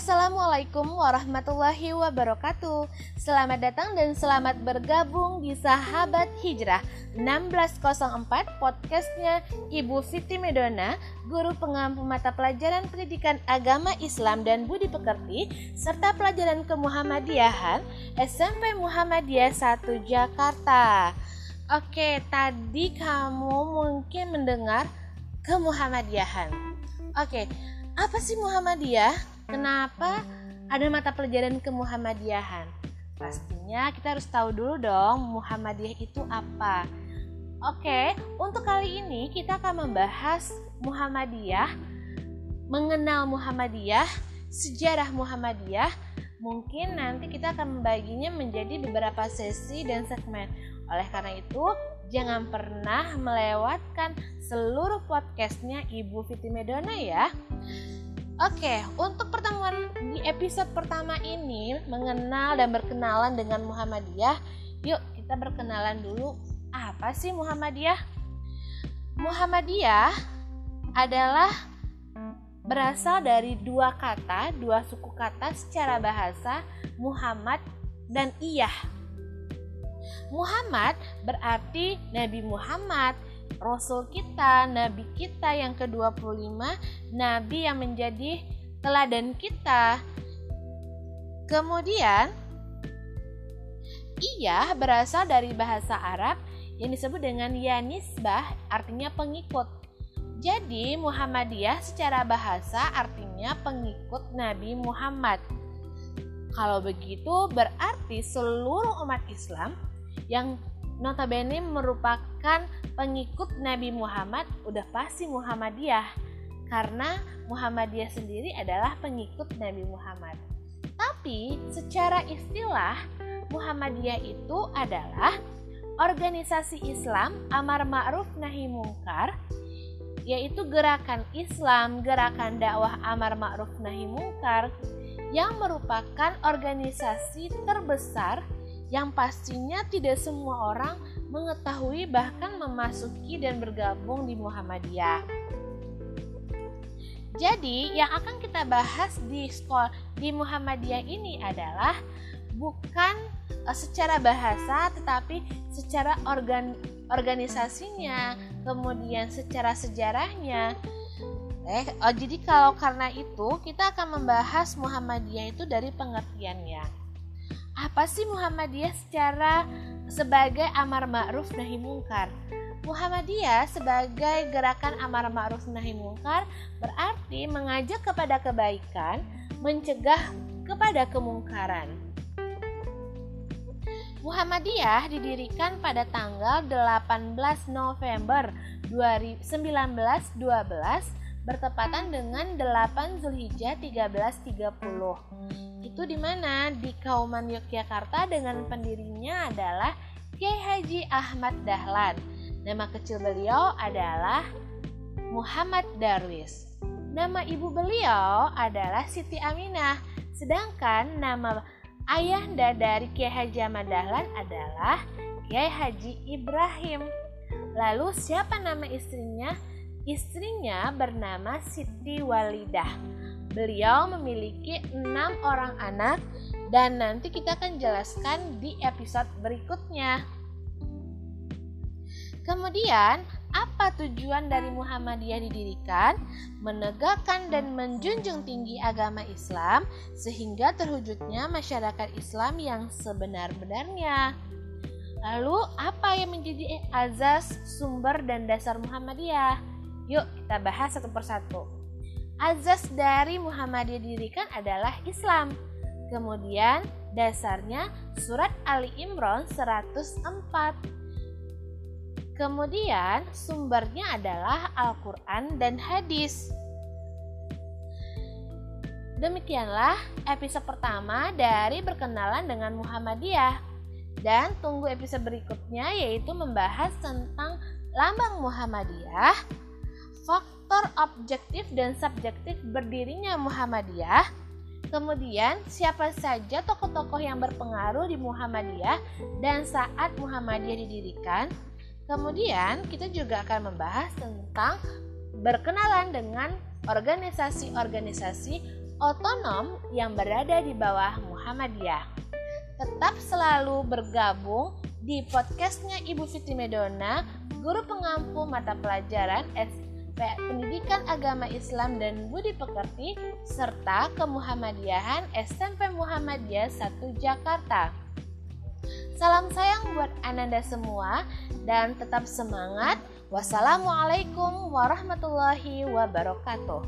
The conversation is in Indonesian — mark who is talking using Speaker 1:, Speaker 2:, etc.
Speaker 1: Assalamualaikum warahmatullahi wabarakatuh. Selamat datang dan selamat bergabung di Sahabat Hijrah. 1604 podcastnya Ibu Siti Medona Guru pengampu mata pelajaran pendidikan agama Islam dan budi pekerti Serta pelajaran kemuhammadiyahan SMP Muhammadiyah 1 Jakarta. Oke, tadi kamu mungkin mendengar kemuhammadiyahan. Oke, apa sih Muhammadiyah? Kenapa ada mata pelajaran kemuhammadiyahan? Pastinya kita harus tahu dulu dong Muhammadiyah itu apa. Oke, untuk kali ini kita akan membahas Muhammadiyah, mengenal Muhammadiyah, sejarah Muhammadiyah. Mungkin nanti kita akan membaginya menjadi beberapa sesi dan segmen. Oleh karena itu, jangan pernah melewatkan seluruh podcastnya Ibu Fiti Medona ya. Oke, untuk pertemuan di episode pertama ini mengenal dan berkenalan dengan Muhammadiyah, yuk kita berkenalan dulu. Apa sih Muhammadiyah? Muhammadiyah adalah berasal dari dua kata, dua suku kata secara bahasa Muhammad dan Iyah. Muhammad berarti Nabi Muhammad, Rasul kita, Nabi kita yang ke-25, Nabi yang menjadi teladan kita. Kemudian, ia berasal dari bahasa Arab yang disebut dengan yanisbah, artinya pengikut. Jadi, Muhammadiyah secara bahasa artinya pengikut Nabi Muhammad. Kalau begitu, berarti seluruh umat Islam yang notabene merupakan pengikut Nabi Muhammad udah pasti Muhammadiyah karena Muhammadiyah sendiri adalah pengikut Nabi Muhammad. Tapi secara istilah Muhammadiyah itu adalah organisasi Islam amar ma'ruf nahi mungkar yaitu gerakan Islam, gerakan dakwah amar ma'ruf nahi mungkar yang merupakan organisasi terbesar yang pastinya tidak semua orang mengetahui bahkan memasuki dan bergabung di Muhammadiyah. Jadi, yang akan kita bahas di sekolah di Muhammadiyah ini adalah bukan uh, secara bahasa tetapi secara organ organisasinya, kemudian secara sejarahnya. Eh, oh, jadi kalau karena itu kita akan membahas Muhammadiyah itu dari pengertiannya apa sih Muhammadiyah secara sebagai amar ma'ruf nahi mungkar? Muhammadiyah sebagai gerakan amar ma'ruf nahi mungkar berarti mengajak kepada kebaikan, mencegah kepada kemungkaran. Muhammadiyah didirikan pada tanggal 18 November 1912 bertepatan dengan 8 Zulhijjah 1330 itu di mana? Di Kauman Yogyakarta dengan pendirinya adalah Kiai Haji Ahmad Dahlan. Nama kecil beliau adalah Muhammad Darwis. Nama ibu beliau adalah Siti Aminah. Sedangkan nama ayahanda dari Kiai Haji Ahmad Dahlan adalah Kiai Haji Ibrahim. Lalu siapa nama istrinya? Istrinya bernama Siti Walidah. Beliau memiliki enam orang anak dan nanti kita akan jelaskan di episode berikutnya. Kemudian, apa tujuan dari Muhammadiyah didirikan? Menegakkan dan menjunjung tinggi agama Islam sehingga terwujudnya masyarakat Islam yang sebenar-benarnya. Lalu, apa yang menjadi azas, sumber, dan dasar Muhammadiyah? Yuk, kita bahas satu persatu azas dari Muhammadiyah didirikan adalah Islam. Kemudian dasarnya surat Ali Imran 104. Kemudian sumbernya adalah Al-Quran dan hadis. Demikianlah episode pertama dari berkenalan dengan Muhammadiyah. Dan tunggu episode berikutnya yaitu membahas tentang lambang Muhammadiyah, faktor objektif dan subjektif berdirinya Muhammadiyah. Kemudian, siapa saja tokoh-tokoh yang berpengaruh di Muhammadiyah dan saat Muhammadiyah didirikan. Kemudian, kita juga akan membahas tentang berkenalan dengan organisasi-organisasi otonom yang berada di bawah Muhammadiyah. Tetap selalu bergabung di podcastnya Ibu Fitri Medona, guru pengampu mata pelajaran SP Pendidikan Agama Islam dan Budi Pekerti, serta Kemuhammadiyahan SMP Muhammadiyah 1 Jakarta. Salam sayang buat Ananda semua dan tetap semangat. Wassalamualaikum warahmatullahi wabarakatuh.